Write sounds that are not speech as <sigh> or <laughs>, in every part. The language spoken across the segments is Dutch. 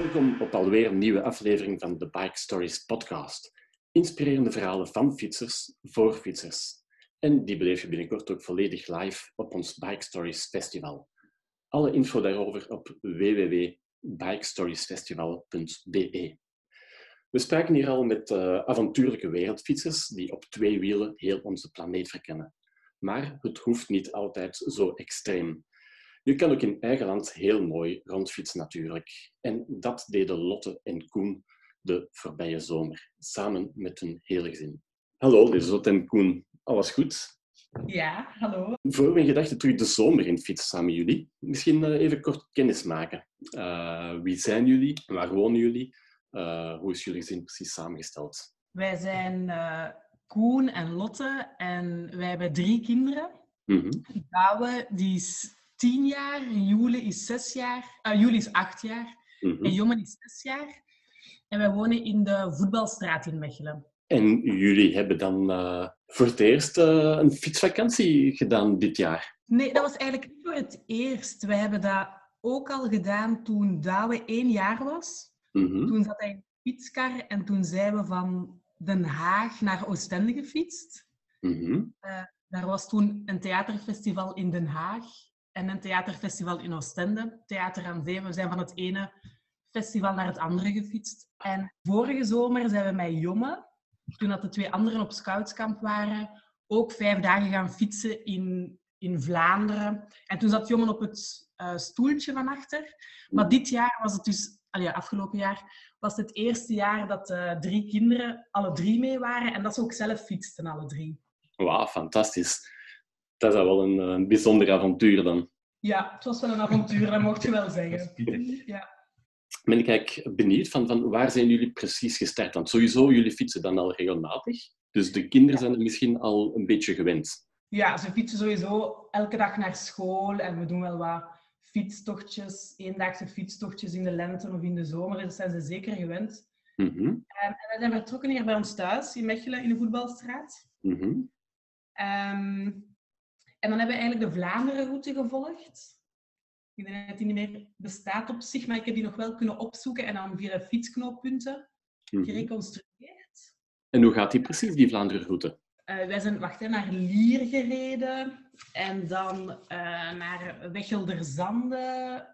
Welkom op alweer een nieuwe aflevering van de Bike Stories podcast. Inspirerende verhalen van fietsers voor fietsers. En die beleef je binnenkort ook volledig live op ons Bike Stories Festival. Alle info daarover op www.bikestoriesfestival.be. We spraken hier al met uh, avontuurlijke wereldfietsers die op twee wielen heel onze planeet verkennen. Maar het hoeft niet altijd zo extreem. Je kan ook in eigen land heel mooi rondfietsen natuurlijk. En dat deden Lotte en Koen de voorbije zomer, samen met hun hele gezin. Hallo, dit is Lotte en Koen. Alles goed? Ja, hallo. Voor mijn gedachten terug de zomer in fietsen samen jullie. Misschien uh, even kort kennis maken. Uh, wie zijn jullie? Waar wonen jullie? Uh, hoe is jullie gezin precies samengesteld? Wij zijn Koen en Lotte en wij hebben drie kinderen. Mm -hmm. Douwe, die is tien jaar, Jule is zes jaar, uh, Jule is acht jaar mm -hmm. en Jongen is zes jaar. En wij wonen in de voetbalstraat in Mechelen. En jullie hebben dan uh, voor het eerst uh, een fietsvakantie gedaan dit jaar? Nee, dat was eigenlijk niet voor het eerst. We hebben dat ook al gedaan toen Douwe één jaar was. Mm -hmm. Toen zat hij in de fietskar en toen zijn we van Den Haag naar Oostende gefietst. Mm -hmm. uh, daar was toen een theaterfestival in Den Haag en een theaterfestival in Oostende. Theater aan Zee. We zijn van het ene festival naar het andere gefietst. En vorige zomer zijn we met Jomme, toen dat de twee anderen op scoutskamp waren, ook vijf dagen gaan fietsen in, in Vlaanderen. En toen zat Jomme op het uh, stoeltje van achter. Maar dit jaar was het dus, afgelopen jaar, was het, het eerste jaar dat uh, drie kinderen alle drie mee waren. En dat ze ook zelf fietsten, alle drie. Wauw, fantastisch. Dat is wel een, een bijzonder avontuur dan. Ja, het was wel een avontuur, dat mocht je wel <laughs> zeggen. Ja. Ben ik eigenlijk benieuwd van, van waar zijn jullie precies gestart? Want sowieso, jullie fietsen dan al regelmatig. Dus de kinderen zijn er misschien al een beetje gewend. Ja, ze fietsen sowieso elke dag naar school. En we doen wel wat fietstochtjes, eendaagse fietstochtjes in de lente of in de zomer. Dus dat zijn ze zeker gewend. Mm -hmm. en, en wij zijn vertrokken hier bij ons thuis, in Mechelen, in de voetbalstraat. Mm -hmm. um, en dan hebben we eigenlijk de Vlaanderen-route gevolgd. Ik denk dat die niet meer bestaat op zich, maar ik heb die nog wel kunnen opzoeken en dan via fietsknooppunten Mhm. gereconstrueerd. En hoe gaat die precies, die Vlaanderen-route? Uh, wij zijn wacht, hè, naar Lier gereden en dan uh, naar Wechelderzande,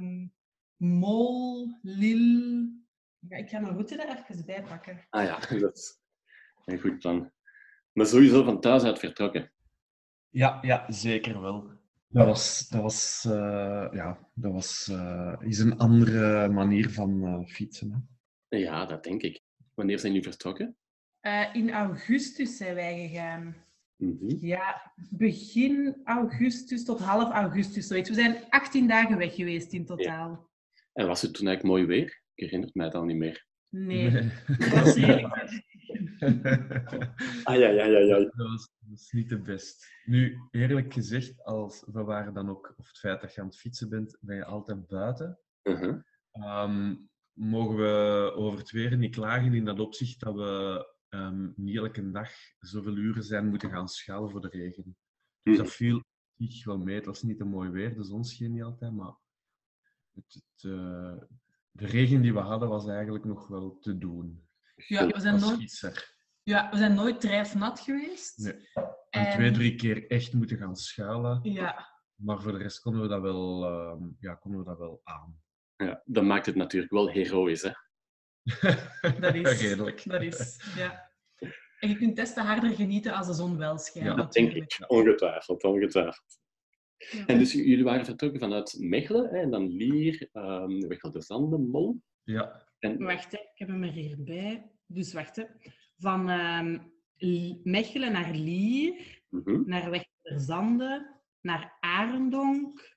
um, Mol, Lille. Ja, ik ga mijn route er even bij pakken. Ah ja, <laughs> dat is een goed plan. Maar sowieso van thuis uit vertrokken. Ja, ja, zeker wel. Dat was, dat was, uh, ja, dat was uh, is een andere manier van uh, fietsen. Hè? Ja, dat denk ik. Wanneer zijn jullie vertrokken? in augustus zijn wij gegaan. Mm -hmm. Ja, begin augustus tot half augustus. Zoiets. We zijn 18 dagen weg geweest in totaal. Ja. En was het toen eigenlijk mooi weer? Ik herinner mij dan niet meer. Nee, <laughs> nee. dat was redelijk. <laughs> ah ja, ja, ja, ja. Dat was, dat was niet de best. Nu, eerlijk gezegd, als we waren dan ook, of het feit dat je aan het fietsen bent, ben je altijd buiten. -huh. um, mogen we over het weer niet klagen in dat opzicht dat we um, niet elke dag zoveel uren zijn moeten gaan schalen voor de regen. Dus dat viel zich wel mee. Het was niet een mooi weer, de zon scheen niet altijd, maar het, het, uh, de regen die we hadden was eigenlijk nog wel te doen. Ja, we zijn, nooit, ja, we zijn nooit drijfnat geweest. Nee. En, en twee, drie keer echt moeten gaan schalen. Ja. Maar voor de rest konden we dat wel, uh, ja, konden we dat wel aan. Ja, dat maakt het natuurlijk wel heroïs, hè? <laughs> dat is. Redelijk. Dat is, ja. En je kunt testen harder genieten als de zon wel schijnt. Ja, dat denk ik. Ongetwijfeld, ongetwijfeld. Ja. En dus jullie waren vertrokken vanuit Mechelen, hè, en dan Lier, um, Wechelderzande, Mol. Ja. En... Wacht, hè. ik heb hem er hierbij. Dus wacht, hè. van um, Mechelen naar Lier, mm -hmm. naar Wechelderzande, naar Arendonk,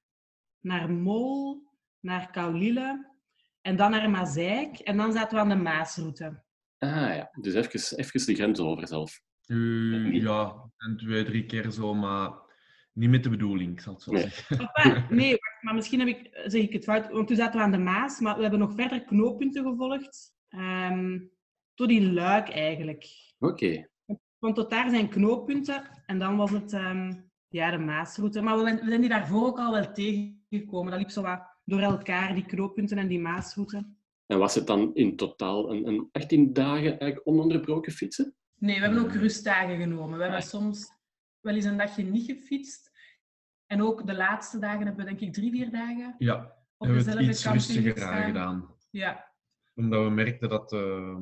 naar Mol, naar Kaulille en dan naar Mazeik. En dan zaten we aan de Maasroute. Ah ja, dus even, even de grens over zelf. Uh, ja, en twee, drie keer zo, maar niet met de bedoeling, zal ik zo nee. zeggen. Papa, nee, wacht, maar misschien heb ik, zeg ik het fout. Want toen zaten we aan de Maas, maar we hebben nog verder knooppunten gevolgd. Um, tot in Luik eigenlijk. Oké. Okay. Want tot daar zijn knooppunten en dan was het um, ja, de Maasroute. Maar we, we zijn die daarvoor ook al wel tegengekomen. Dat liep zo wat door elkaar, die knooppunten en die Maasroute. En was het dan in totaal een, een 18 dagen eigenlijk ononderbroken fietsen? Nee, we hebben ook rustdagen genomen. We hebben soms wel eens een dagje niet gefietst. En ook de laatste dagen hebben we denk ik drie, vier dagen Ja, op hebben we dezelfde het iets rustiger aangedaan. Ja, Omdat we merkten dat, eh,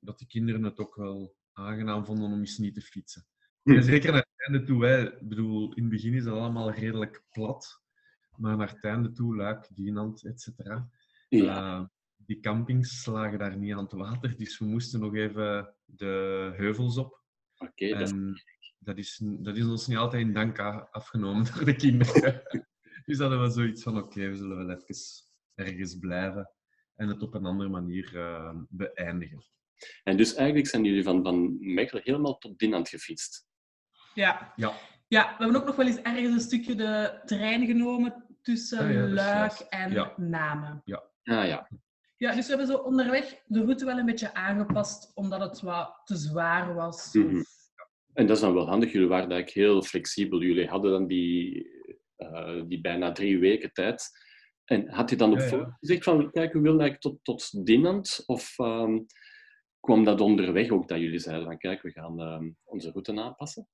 dat de kinderen het ook wel aangenaam vonden om eens niet te fietsen. Hm. En zeker naar het einde toe. Hè. Ik bedoel, in het begin is dat allemaal redelijk plat. Maar naar het einde toe, Luik, Dienand, et cetera. Ja. Eh, die campings lagen daar niet aan het water, dus we moesten nog even de heuvels op. Oké, dat is- dat is, dat is ons niet altijd in dank afgenomen <laughs> door de kinderen. <laughs> dus hadden we zoiets van, oké, we zullen wel even ergens blijven en het op een andere manier eh, beëindigen. En dus eigenlijk zijn jullie van, van Mechelen helemaal tot Dinant gefietst. ja. Ja, ja, we hebben ook nog wel eens ergens een stukje de trein genomen tussen Ah ja, dat Luik en Ja. Namen. Ah ja. Ja, dus we hebben zo onderweg de route wel een beetje aangepast, omdat het wat te zwaar was. Mhm. En dat is dan wel handig. Jullie waren eigenlijk heel flexibel. Jullie hadden dan die, eh, die bijna drie weken tijd. En had je dan op Ja, gezegd van, kijk, we willen eigenlijk tot, tot Dinant? Of ehm, kwam dat onderweg ook dat jullie zeiden van, kijk, we gaan ehm, onze route aanpassen?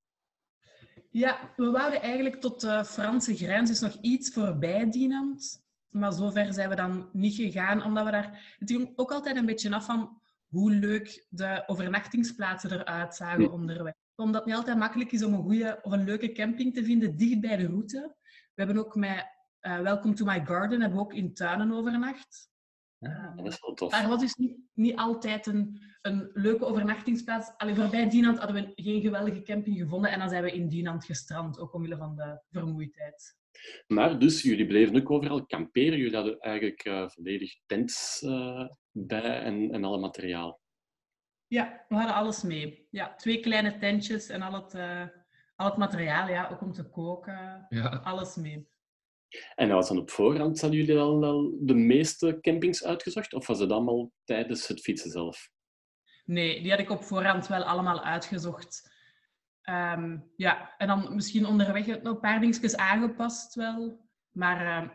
Ja, we wouden eigenlijk tot de Franse grens, dus nog iets voorbij Dinant. Maar zover zijn we dan niet gegaan, omdat we daar... Het hing ook altijd een beetje af van hoe leuk de overnachtingsplaatsen eruit zagen Hm. onderweg. Omdat het niet altijd makkelijk is om een goede of een leuke camping te vinden dicht bij de route. We hebben ook met eh, Welcome to My Garden hebben we ook in tuinen overnacht. Ja, dat is wel tof. Daar was dus niet, niet altijd een, een leuke overnachtingsplaats. Alleen voorbij Dinant hadden we geen geweldige camping gevonden en dan zijn we in Dinant gestrand, ook omwille van de vermoeidheid. Maar dus, jullie bleven ook overal kamperen. Jullie hadden eigenlijk eh, volledig tents eh, bij en, en alle materiaal. Ja, we hadden alles mee. Ja, twee kleine tentjes en al het, eh, al het materiaal, ja, ook om te koken, ja. alles mee. En dat was dan op voorhand, hadden jullie al, al de meeste campings uitgezocht? Of was het allemaal tijdens het fietsen zelf? Nee, die had ik op voorhand wel allemaal uitgezocht. Ehm, ja, en dan misschien onderweg nog een paar dingetjes aangepast wel. Maar ehm,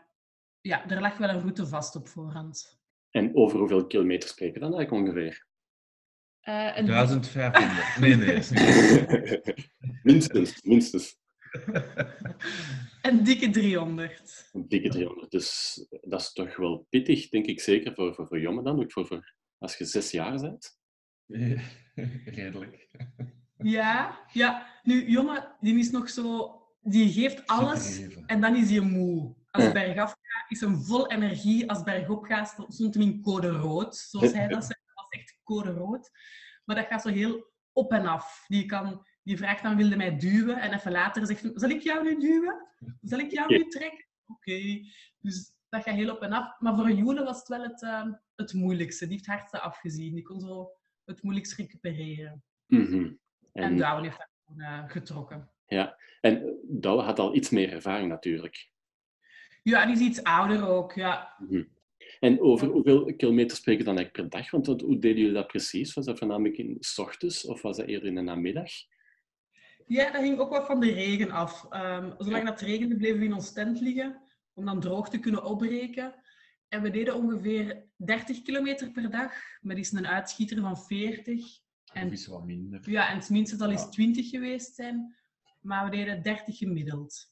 ja, er lag wel een route vast op voorhand. En over hoeveel kilometer spreken we dan eigenlijk ongeveer? Eh, en 1500. <laughs> Nee, nee. is niet. <laughs> minstens, minstens. <laughs> Een dikke 300. Een dikke 300. Dus dat is toch wel pittig, denk ik zeker, voor, voor, voor jongen dan. Ook voor, voor als je zes jaar bent. Redelijk. Ja, ja. Nu, jongen, die is nog zo... Die geeft alles en dan is hij moe. Als bergaf gaat, is hem vol energie. Als bergop gaat, stond hem in code rood. Zoals hij dat echt code rood. Maar dat gaat zo heel op en af. Die, kan, die vraagt dan, wilde mij duwen? En even later zegt hij, zal ik jou nu duwen? Zal ik jou nu trekken? Oké. Dus dat gaat heel op en af. Maar voor Jule was het wel het, eh, het moeilijkste. Die heeft het hardste afgezien. Die kon zo het moeilijkst recupereren. Mhm. En, En, Douwen heeft dat gewoon eh, getrokken. ja. en Douwe had al iets meer ervaring natuurlijk. Ja, die is iets ouder ook. Ja. Mhm. En over hoeveel kilometer spreken we dan eigenlijk per dag? Want wat- hoe deden jullie dat precies? Was dat voornamelijk in s ochtends of was dat eerder in de namiddag? ja, dat hing ook wat van de regen af. Ehm, zolang dat regende, bleven we in ons tent liggen om dan droog te kunnen opbreken. En we deden ongeveer 30 kilometer per dag, met eens een uitschieter van 40. En, Of is wat minder. ja, en het minste zal eens Ja. 20 geweest zijn, maar we deden 30 gemiddeld.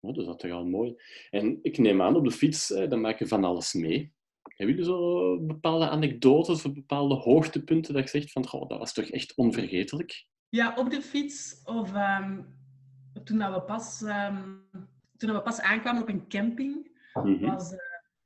Mhm. Oh, dat is toch al mooi. En ik neem aan, op de fiets, eh, dan maak je van alles mee. Hebben jullie zo bepaalde anekdotes of bepaalde hoogtepunten dat je zegt van, goh, dat was toch echt onvergetelijk? Ja, op de fiets of ehm, toen, dat we pas, ehm, toen dat we pas aankwamen op een camping, Mhm. was, eh,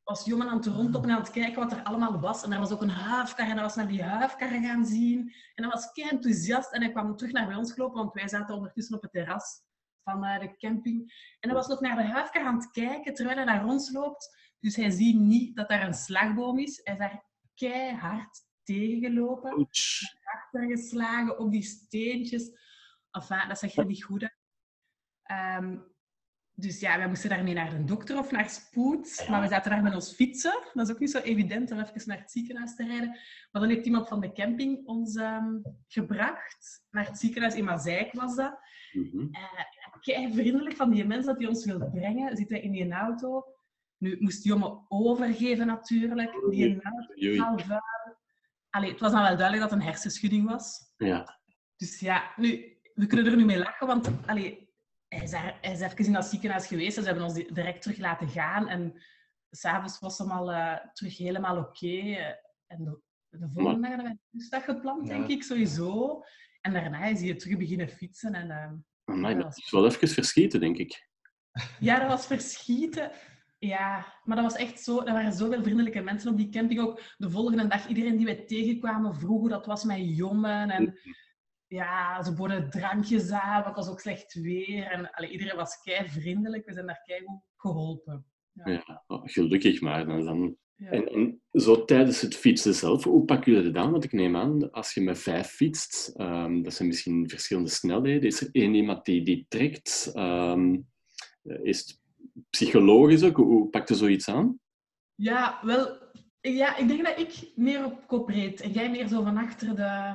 was jongen aan het rondlopen en aan het kijken wat er allemaal was. En er was ook een huifkar en hij was naar die huifkar gaan zien. En hij was kei enthousiast en hij kwam terug naar bij ons gelopen, want wij zaten ondertussen op het terras van eh, de camping. En hij was nog naar de huifkar aan het kijken terwijl hij naar ons loopt. Dus hij ziet niet dat daar een slagboom is. Hij is daar keihard tegengelopen achter geslagen op die steentjes. Enfin, dat zag je niet goed uit. Ehm, dus ja, wij moesten daarmee naar de dokter of naar spoed. Maar we zaten daar met ons fietsen. Dat is ook niet zo evident om even naar het ziekenhuis te rijden. Maar dan heeft iemand van de camping ons ehm, gebracht. Naar het ziekenhuis in Mazeik was dat. Mhm. Kei <laughs> vriendelijk van die mensen dat die ons wil brengen. Zitten wij in die auto. Nu moest Jomme overgeven natuurlijk. Die vuil. Allee, het was dan wel duidelijk dat het een hersenschudding was. Ja, Dus ja, nu, we kunnen er nu mee lachen, want allee, hij, is daar, hij is even in dat ziekenhuis geweest en ze hebben ons di- direct terug laten gaan. En s'avonds was hem al eh, terug helemaal oké. en de, de volgende Maar- dag hadden wij een gepland, Ja. denk ik, sowieso. En daarna is hij terug beginnen fietsen. En, eh, Amai, Ja, dat is wel even verschieten, denk ik. ja, dat was verschieten. Ja, maar dat was echt zo. Er waren zoveel vriendelijke mensen op die camping. Ook de volgende dag, iedereen die wij tegenkwamen vroeg hoe dat was met jongen. En ja, ze boden drankjes aan, want het was ook slecht weer. En allee, iedereen was kei vriendelijk. We zijn daar kei goed geholpen. Ja, oh, gelukkig maar. Dan, dan. Ja. En, en zo tijdens het fietsen zelf, hoe pakken jullie dat aan? Want ik neem aan, als je met vijf fietst, ehm, dat zijn misschien verschillende snelheden. Is er één iemand die, die trekt? Ehm, is het psychologisch ook? Hoe, pakt je zoiets aan? Ja, wel, ja, ik denk dat ik meer op kop reed en jij meer zo van achter de,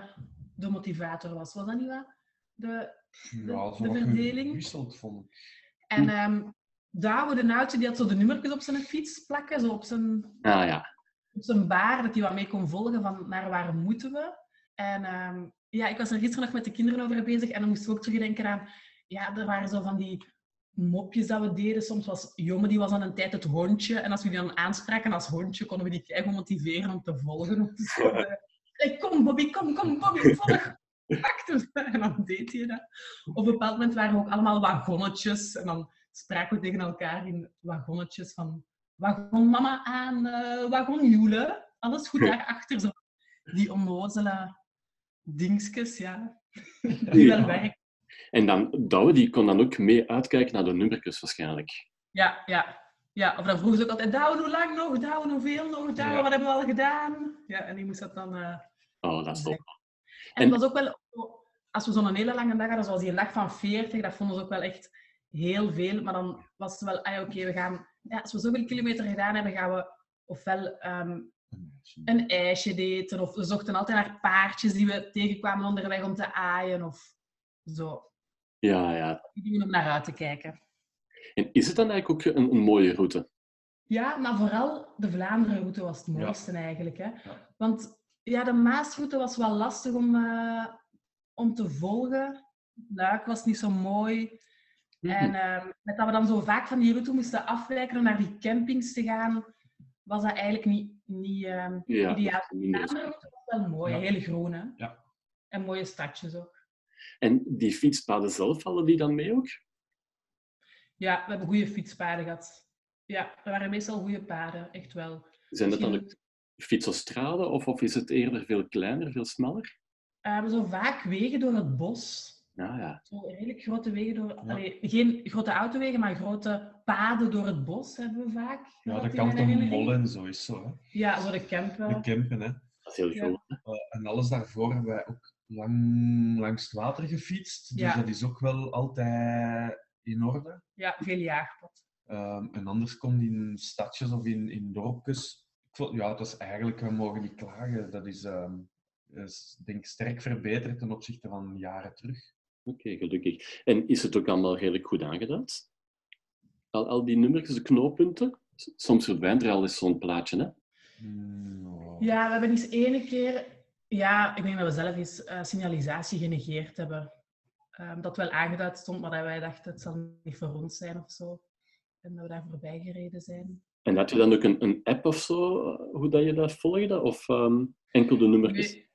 de motivator was. Was dat niet wat? De, Ja, de verdeling. vond ik. en Douwe, de Noutje, die had zo de nummertjes op zijn fiets plakken, zo op zijn, Ah ja, op zijn baar, dat hij wat mee kon volgen van naar waar moeten we. En ehm, ja, ik was er gisteren nog met de kinderen over bezig en dan moesten we ook terugdenken aan... Ja, er waren zo van die mopjes dat we deden. Soms was Jomme, die was aan een tijd het hondje. En als we die dan aanspraken als hondje, konden we die keigoed motiveren om te volgen. <laughs> Zo. Hey, kom Bobby, kom, kom Bobby, volg. Pak hem. En dan deed hij dat. Op een bepaald moment waren we ook allemaal wagonnetjes. En dan spraken we tegen elkaar in wagonnetjes van... Wagon mama aan, eh wagon Joele. Alles goed daarachter. Zo. Die onnozele dingetjes, ja. <laughs> Die wel Ja. werken. En dan, Douwe, die kon dan ook mee uitkijken naar de nummertjes waarschijnlijk. Ja, ja. Ja, of dan vroegen ze ook altijd, Douwe, hoe lang nog? Douwe, hoeveel nog? Douwe, Ja. wat hebben we al gedaan? Ja, en die moest dat dan... eh, Oh, dat is top. En het was ook wel, als we zo'n hele lange dag hadden, zoals die dag van 40, dat vonden ze ook wel echt heel veel. Maar dan was het wel, ah, oké, we gaan, ja, als we zoveel kilometer gedaan hebben, gaan we ofwel ehm, Een ijsje eten, of we zochten altijd naar paardjes die we tegenkwamen onderweg om te aaien, of zo. Ja, ja. Om naar uit te kijken. En is het dan eigenlijk ook een, een mooie route? Ja, maar vooral de Vlaanderen-route was het Ja. mooiste eigenlijk. Hè? Ja. Want ja, de Maasroute was wel lastig om, eh, om te volgen. Luik was niet zo mooi. Mhm. En eh, met dat we dan zo vaak van die route moesten afwijken om naar die campings te gaan, was dat eigenlijk niet, niet Ja, ideaal. De minder. andere route was wel mooi, Ja. heel groen. Hè? Ja. En mooie stadjes ook. En die fietspaden zelf, vallen die dan mee ook? Ja, we hebben goede fietspaden gehad. Ja, er waren meestal goede paden, echt wel. Zijn dat dan ook fietsostraden of, of is het eerder veel kleiner, veel smaller? eh, zo vaak wegen door het bos. Ja, ja. Zo redelijk grote wegen door... Ja. Allee, geen grote autowegen, maar grote paden door het bos hebben we vaak. Ja, de kant mijn van herinnering. Mol en zo is zo. Hè. Ja, zo de campen. De Kempen, hè. Dat is heel Ja. groot. Eh, en alles daarvoor hebben wij ook lang langs het water gefietst. Dus Ja. dat is ook wel altijd in orde. Ja, veel jaagpad. Ehm, en anders komt in stadjes of in, in dorpjes. Ik vond, ja, het was eigenlijk, we mogen niet klagen. Dat is, ehm, is denk ik sterk verbeterd ten opzichte van jaren terug. Oké, gelukkig. En is het ook allemaal redelijk goed aangeduid? Al, al die nummertjes, de knooppunten? Soms verdwijnt er al eens zo'n plaatje, hè? Hmm, ja. Ja, we hebben eens ene keer... Ja, ik denk dat we zelf eens eh, signalisatie genegeerd hebben. Ehm, dat wel aangeduid stond, maar dat wij dachten, het zal niet voor ons zijn of zo. En dat we daar voorbij gereden zijn. En had je dan ook een, een app of zo, eh, hoe dat je dat volgde? Of ehm, enkel de nummertjes? Nee,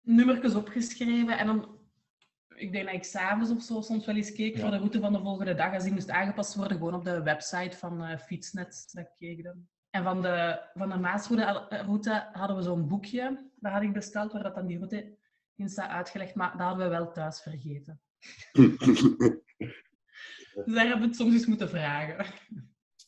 nummertjes opgeschreven en dan... Ik denk dat ik s'avonds of zo soms wel eens keek Ja. voor de route van de volgende dag. Als die moest aangepast worden, gewoon op de website van eh, Fietsnet. Dat keek dan. En van de, van de Maasroute eh, route hadden we zo'n boekje. Dat had ik besteld, waar dat dan die route in staat uitgelegd. Maar dat hadden we wel thuis vergeten. <laughs> Dus daar hebben we het soms eens moeten vragen.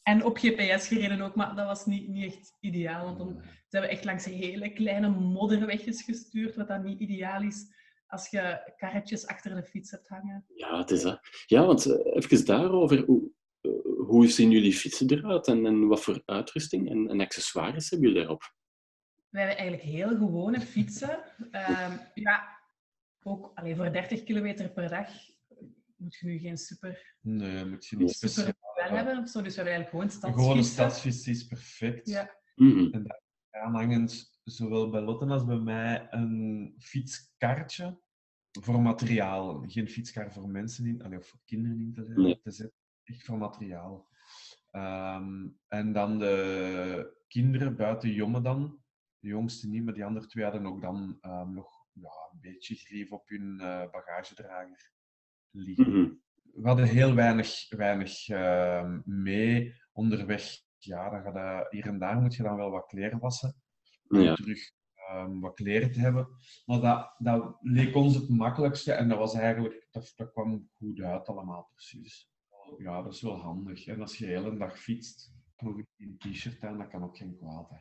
En op GPS gereden ook, maar dat was niet, niet echt ideaal. Want dan zijn we echt langs hele kleine modderwegjes gestuurd, wat dan niet ideaal is als je karretjes achter de fiets hebt hangen. Ja, het is dat. Ja, want eh, even daarover. Hoe, eh, hoe zien jullie fietsen eruit en, en wat voor uitrusting en, en accessoires hebben jullie daarop? We hebben eigenlijk heel gewone fietsen. Ehm, ja, ook alleen voor 30 kilometer per dag moet je nu geen super, Nee, moet je niet super wel hebben of zo. Dus we hebben eigenlijk gewoon Een stadsfietsen. gewone stadsfiets is perfect. Ja. Mhm. Aanhangend, zowel bij Lotten als bij mij, een fietskaartje voor materiaal. Geen fietskaart voor mensen in, allee, of voor kinderen in te, Nee. te zetten. Echt voor materiaal. Ehm, en dan de kinderen buiten Jomme dan. De jongste niet, maar die andere twee hadden ook dan ehm, nog ja, een beetje grief op hun eh, bagagedrager liggen. Mhm. We hadden heel weinig, weinig ehm, mee onderweg. Ja, dan ga je, hier en daar moet je dan wel wat kleren wassen. Ja. terug ehm, wat kleren te hebben. Maar dat, dat leek ons het makkelijkste en dat was eigenlijk, dat, dat kwam goed uit allemaal precies. Ja, dat is wel handig. En als je de hele dag fietst, nog in een t-shirt aan, dat kan ook geen kwaad. Hè.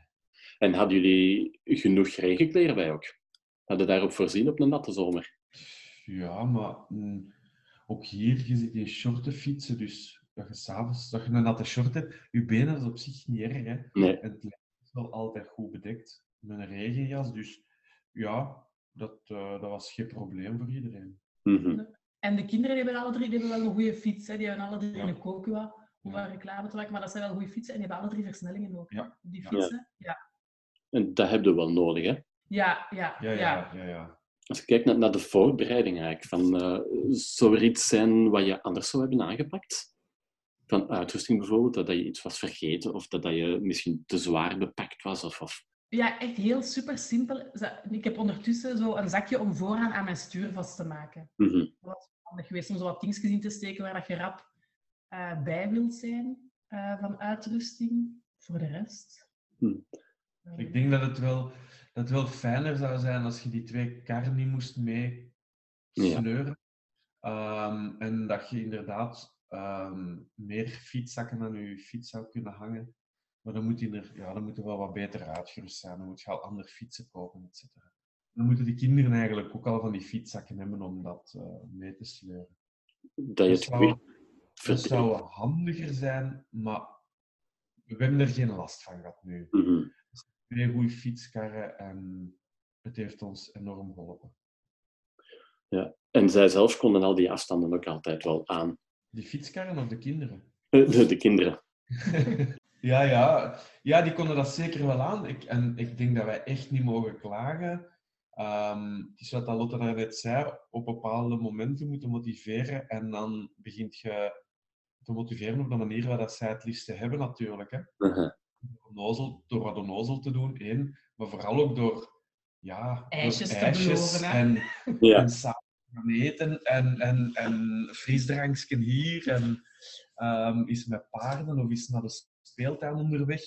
En hadden jullie genoeg regenkleren bij ook? Hadden daarop voorzien op een natte zomer? Ja, maar mm, ook hier, je zit in shorten fietsen, dus dat je s'avonds dat je een natte short hebt, je benen is op zich niet erg. Hè. Nee. En het wel altijd goed bedekt met een regenjas. Dus ja, dat, eh, dat was geen probleem voor iedereen. Mhm. En de kinderen die hebben alle drie die hebben wel een goede fiets. Hè. Die hebben alle drie Ja. een Kokua. Om Ja. waar reclame te maken, maar dat zijn wel goede fietsen. En die hebben alle drie versnellingen ook. Ja. Die fietsen. Ja. En dat heb je wel nodig, hè? Ja, ja, Ja, ja, ja. ja, Als je kijkt naar, naar de voorbereiding eigenlijk, van, eh, zou er iets zijn wat je anders zou hebben aangepakt? Van uitrusting bijvoorbeeld, dat je iets was vergeten of dat je misschien te zwaar bepakt was? Of, of... Ja, echt heel super simpel. Ik heb ondertussen zo een zakje om vooraan aan mijn stuur vast te maken. Mhm. Dat was handig geweest om zo wat dingetjes in te steken waar dat je rap eh, bij wilt zijn eh, van uitrusting. Voor de rest. Hm. eh, Ik denk dat het, wel, dat het wel fijner zou zijn als je die twee karren niet moest mee Ja. sleuren. Ehm, en dat je inderdaad ehm, meer fietszakken aan je fiets zou kunnen hangen. Maar dan moet, die er, ja, dan moet er wel wat beter uitgerust zijn. Dan moet je al andere fietsen kopen, et cetera. Dan moeten die kinderen eigenlijk ook al van die fietszakken hebben om dat eh, mee te sleuren. Dat je het zou- weer Dat zou handiger zijn, maar we hebben er geen last van gehad nu. Mhm. Twee goede fietskarren en het heeft ons enorm geholpen. En zij zelf konden al die afstanden ook altijd wel aan. Die fietskarren of de kinderen? Eh, De, de kinderen. <laughs> ja, ja. ja, die konden dat zeker wel aan. Ik, en ik denk dat wij echt niet mogen klagen. Ehm, het is wat Lotte net zei, op bepaalde momenten moeten motiveren en dan begint je te motiveren op de manier waar dat zij het liefste hebben natuurlijk. Hè. Mhm. onnozel, door wat onnozel te doen, één. Maar vooral ook door, ja, door Ijsjes te beloven, en, Ja. en samen gaan eten en, en, en frisdrankjes hier en ehm is met paarden of is naar de speeltuin onderweg.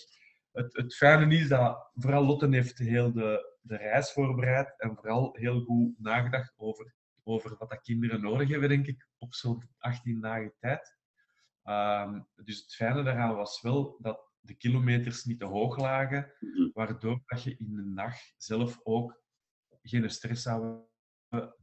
Het, het fijne is dat vooral Lotten heeft heel de, de reis voorbereid en vooral heel goed nagedacht over, over wat dat kinderen nodig hebben, denk ik, op zo'n 18 dagen tijd. Ehm, dus het fijne daaraan was wel dat de kilometers niet te hoog lagen, Mhm. waardoor dat je in de dag zelf ook geen stress zou hebben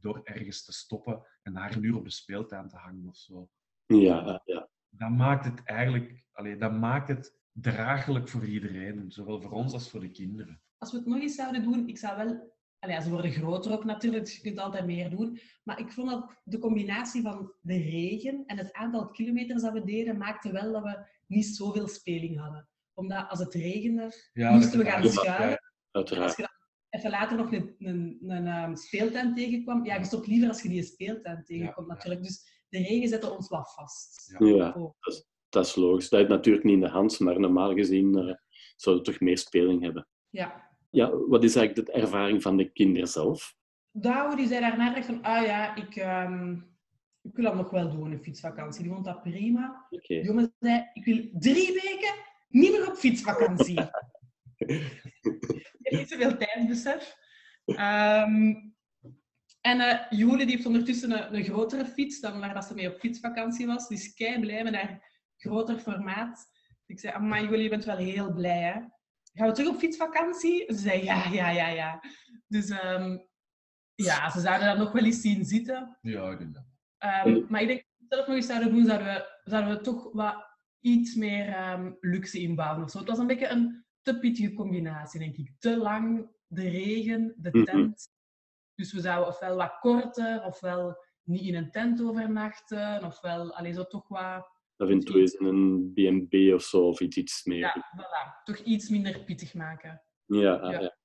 door ergens te stoppen en daar een uur op de speeltuin te hangen of zo. Ja, ja. Dat maakt het eigenlijk, allee, dat maakt het draaglijk voor iedereen, zowel voor ons als voor de kinderen. Als we het nog eens zouden doen, ik zou wel... Allee, ze worden groter ook natuurlijk, dus je kunt altijd meer doen. Maar ik vond dat de combinatie van de regen en het aantal kilometers dat we deden, maakte wel dat we niet zoveel speling hadden. Omdat als het regende, Ja, moesten we gaan ja, schuilen. Als uiteraard. je even later nog een, een, een, ehm, speeltuin tegenkwam, ja, je stopt liever als je die speeltuin tegenkomt ja. natuurlijk. Dus de regen zette ons wat vast. Ja. Ja, Oh. dat is logisch. Dat je natuurlijk niet in de hand, maar normaal gezien eh zou je toch meer speling hebben. Ja. Ja, wat is eigenlijk de ervaring van de kinderen zelf? Douwe die zei daarna echt van, ah ja, ik, ehm, ik wil dat nog wel doen, een fietsvakantie. Die vond dat prima. De jongen zei, ik wil drie weken niet meer op fietsvakantie. <laughs> heeft niet zoveel tijdsbesef. Ehm en eh Jule die heeft ondertussen een, een grotere fiets dan waar dat ze mee op fietsvakantie was. Die is kei blij met haar groter formaat. Ik zei, maar Jule, je bent wel heel blij, hè? Gaan we terug op fietsvakantie? Ze zei, ja, ja, ja, ja. Dus ehm, ja, ze zouden dat nog wel eens zien zitten. Ja, ik denk dat. Ehm, maar ik denk, zelf nog eens zouden doen, zouden we, zouden we toch wat iets meer luxe inbouwen of zo. Het was een beetje een te pittige combinatie, denk ik. Te lang, de regen, de tent. Dus we zouden ofwel wat korter, ofwel niet in een tent overnachten, ofwel alleen zo toch wat af en toe eens in een B&B of zo, of iets, iets meer. Ja, voilà. Toch iets minder pittig maken. Ja, ah, Ja. ja.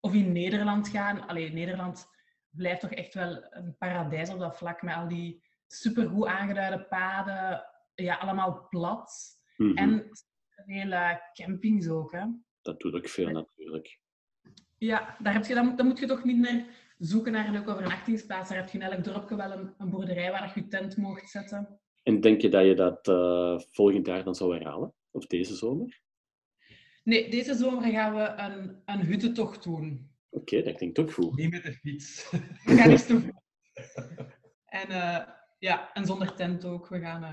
Of in Nederland gaan. Allee, Nederland blijft toch echt wel een paradijs op dat vlak, met al die supergoed aangeduide paden. Ja, allemaal plat. Mhm. En veel eh, campings ook, hè. Dat doet ook veel natuurlijk. Ja, daar heb je, dan, dan moet je toch minder zoeken naar een leuke overnachtingsplaats. Daar heb je in elk dorpje wel een, een boerderij waar je je tent mocht zetten. En denk je dat je dat eh, volgend jaar dan zou herhalen? Of deze zomer? Nee, deze zomer gaan we een, een huttentocht doen. Oké, dat klinkt ook goed. Niet met de fiets. We gaan eens <laughs> toe. En eh, ja, en zonder tent ook. We gaan...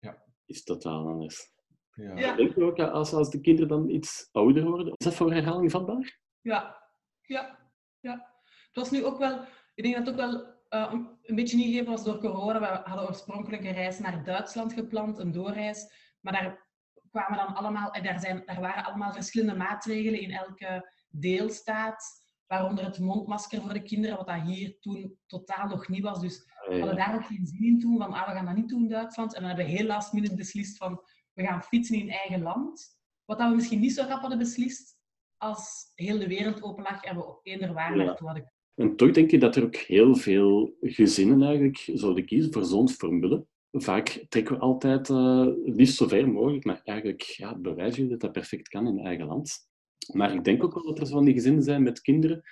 eh, Is totaal anders. Ja. Ja. Denk je ook dat als, als de kinderen dan iets ouder worden, is dat voor herhaling vatbaar? Ja, ja, ja. Het was nu ook wel, ik denk dat het ook wel eh, een, beetje ingegeven was door corona. We hadden oorspronkelijk een reis naar Duitsland gepland, een doorreis. Maar daar kwamen dan allemaal, en daar, zijn, daar waren allemaal verschillende maatregelen in elke deelstaat. Waaronder het mondmasker voor de kinderen, wat dat hier toen totaal nog niet was. Dus we hadden daar ook geen zin in toen, van ah, we gaan dat niet doen in Duitsland. En dan hebben we heel last minute beslist van, we gaan fietsen in eigen land. Wat dat we misschien niet zo rap hadden beslist als heel de wereld open lag en we eender waar Ja. naartoe hadden. En toch denk je dat er ook heel veel gezinnen eigenlijk zouden kiezen voor zo'n formule. Vaak trekken we altijd eh het liefst zo ver mogelijk, maar eigenlijk ja, bewijzen je dat dat perfect kan in eigen land. Maar ik denk ook wel dat er zo van die gezinnen zijn met kinderen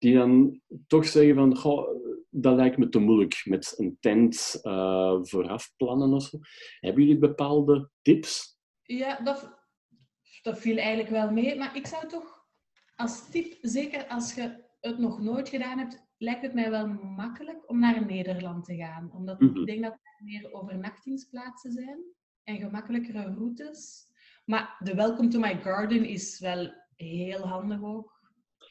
die dan toch zeggen van, goh, dat lijkt me te moeilijk met een tent eh, vooraf plannen of zo. Hebben jullie bepaalde tips? Ja, dat, dat viel eigenlijk wel mee. Maar ik zou toch als tip, zeker als je het nog nooit gedaan hebt, lijkt het mij wel makkelijk om naar Nederland te gaan. Omdat Mhm. ik denk dat er meer overnachtingsplaatsen zijn en gemakkelijkere routes. Maar de Welcome to My Garden is wel heel handig ook.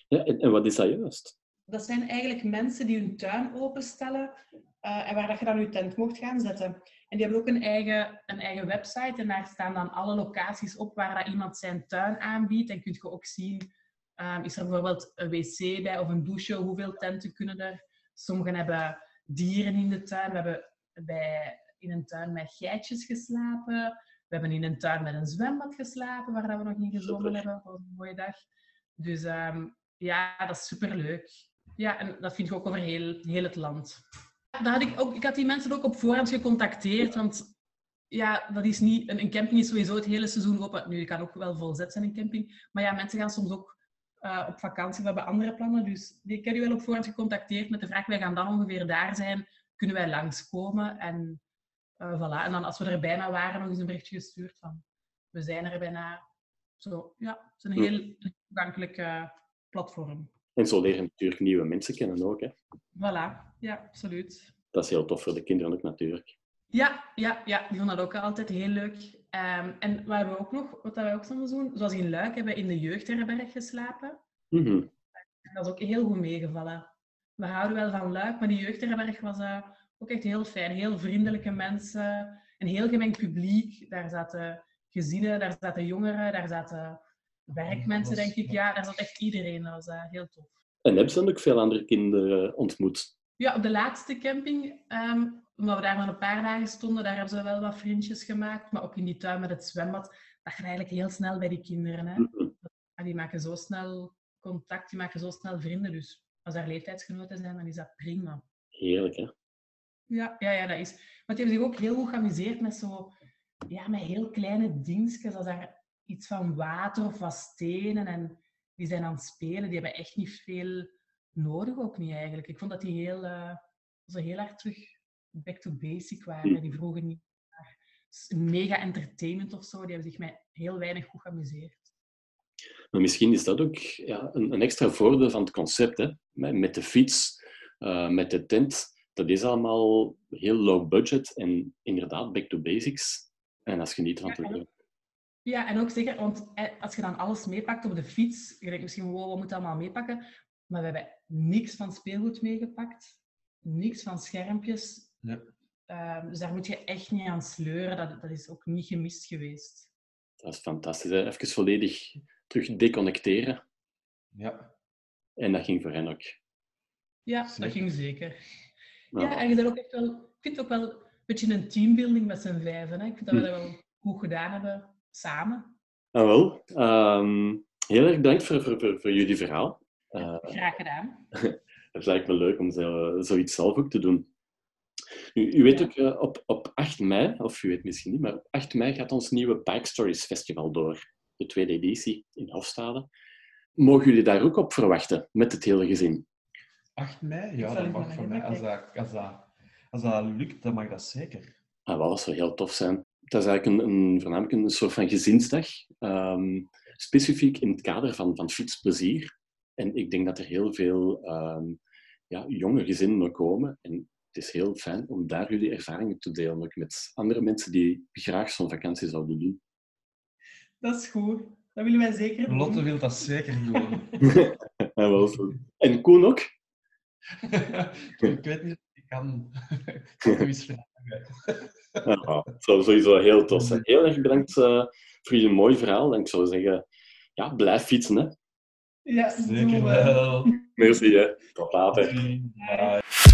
Ja, en, en wat is dat juist? Dat zijn eigenlijk mensen die hun tuin openstellen eh, en waar dat je dan je tent mocht gaan zetten. En die hebben ook een eigen, een eigen website en daar staan dan alle locaties op waar dat iemand zijn tuin aanbiedt. En kun je ook zien, ehm, is er bijvoorbeeld een wc bij of een douche, hoeveel tenten kunnen er. Sommigen hebben dieren in de tuin. We hebben bij, in een tuin met geitjes geslapen. We hebben in een tuin met een zwembad geslapen, waar dat we nog gezwommen Super. hebben. Was een mooie dag. Dus ehm, ja, dat is superleuk. Ja, en dat vind ik ook over heel, heel het land. Daar had ik, ook, ik had die mensen ook op voorhand gecontacteerd, want ja, dat is niet, een, een camping is sowieso het hele seizoen open. Nu, je kan ook wel volzet zijn in camping. Maar ja, mensen gaan soms ook eh, op vakantie, we hebben andere plannen. Dus ik heb die wel op voorhand gecontacteerd met de vraag, wij gaan dan ongeveer daar zijn, kunnen wij langskomen? En eh, voilà. En dan als we er bijna waren, nog eens een berichtje gestuurd van, we zijn er bijna. Zo, ja, het is een heel toegankelijk eh, platform. En zo leren natuurlijk nieuwe mensen kennen ook. Hè. Voilà, ja, absoluut. Dat is heel tof voor de kinderen ook natuurlijk. Ja, ja, ja, die vonden dat ook altijd heel leuk. Ehm, en wat hebben we ook nog, wat wij ook soms doen, zoals in Luik hebben we in de jeugdherberg geslapen. Mhm. En dat is ook heel goed meegevallen. We houden wel van Luik, maar die jeugdherberg was eh, ook echt heel fijn. Heel vriendelijke mensen, een heel gemengd publiek. Daar zaten gezinnen, daar zaten jongeren, daar zaten werkmensen, denk ik. Ja, daar zat echt iedereen. Dat was eh, heel tof. En hebben ze dan ook veel andere kinderen ontmoet? Ja, op de laatste camping, ehm, omdat we daar maar een paar dagen stonden, daar hebben ze wel wat vriendjes gemaakt. Maar ook in die tuin met het zwembad, dat gaat eigenlijk heel snel bij die kinderen. Hè. Mhm. Ja, Die maken zo snel contact, die maken zo snel vrienden. Dus als daar leeftijdsgenoten zijn, dan is dat prima. Heerlijk, hè? Ja, ja, ja, dat is. Maar die hebben zich ook heel goed geamuseerd met zo, ja, met heel kleine dingetjes, als daar iets van water of wat stenen. En die zijn aan het spelen. Die hebben echt niet veel nodig, ook niet eigenlijk. Ik vond dat die heel, eh, zo heel erg terug back to basic waren. Die vroegen niet naar mega entertainment of zo. Die hebben zich met heel weinig goed geamuseerd. Maar misschien is dat ook ja, een, een extra voordeel van het concept. Hè? Met, de fiets, eh, met de tent. Dat is allemaal heel low budget en inderdaad back to basics. En dat is genieten van Ja, leven. Ja, en ook zeker, want eh, als je dan alles meepakt op de fiets, je denkt misschien, wow, wat moet allemaal meepakken? Maar we hebben niks van speelgoed meegepakt, niks van schermpjes. Ja. Ehm, dus daar moet je echt niet aan sleuren. Dat, dat is ook niet gemist geweest. Dat is fantastisch. Hè? Even volledig terug deconnecteren. Ja. En dat ging voor hen ook. Ja, dat ging zeker. Nou, Ja, en je ook echt wel, ik vind het ook wel beetje een teambuilding met z'n vijven. Hè? Ik vind dat we dat wel goed gedaan hebben samen. Ah, wel. Ehm, heel erg bedankt voor, voor, voor, voor jullie verhaal. Uh, Graag gedaan. <laughs> het lijkt me leuk om zo, zoiets zelf ook te doen. U, u weet ook, uh, op, op 8 mei, of u weet misschien niet, maar op 8 mei gaat ons nieuwe Bike Stories Festival door. De tweede editie in Hofstade. Mogen jullie daar ook op verwachten, met het hele gezin? 8 mei? Ja, dat mag voor mij. Als dat, als, dat, als dat lukt, dan mag dat zeker. Ah, wel, dat zou heel tof zijn. Dat is eigenlijk een, een, voornamelijk een soort van gezinsdag. Um, specifiek in het kader van, van fietsplezier. En ik denk dat er heel veel um, ja, jonge gezinnen komen. En het is heel fijn om daar jullie ervaringen te delen, ook met andere mensen die graag zo'n vakantie zouden doen. Dat is goed. Dat willen wij zeker doen. Lotte wil dat zeker doen. <laughs> ja, wel zo. En Koen ook? <laughs> ik weet niet of ik kan. <laughs> ik kan. Ja, het zou sowieso heel tof zijn. Heel erg bedankt uh, voor jullie mooi verhaal. En ik zou zeggen, ja, blijf fietsen. Hè. Ja, zeker wel. Merci, hè. Tot later. Bye.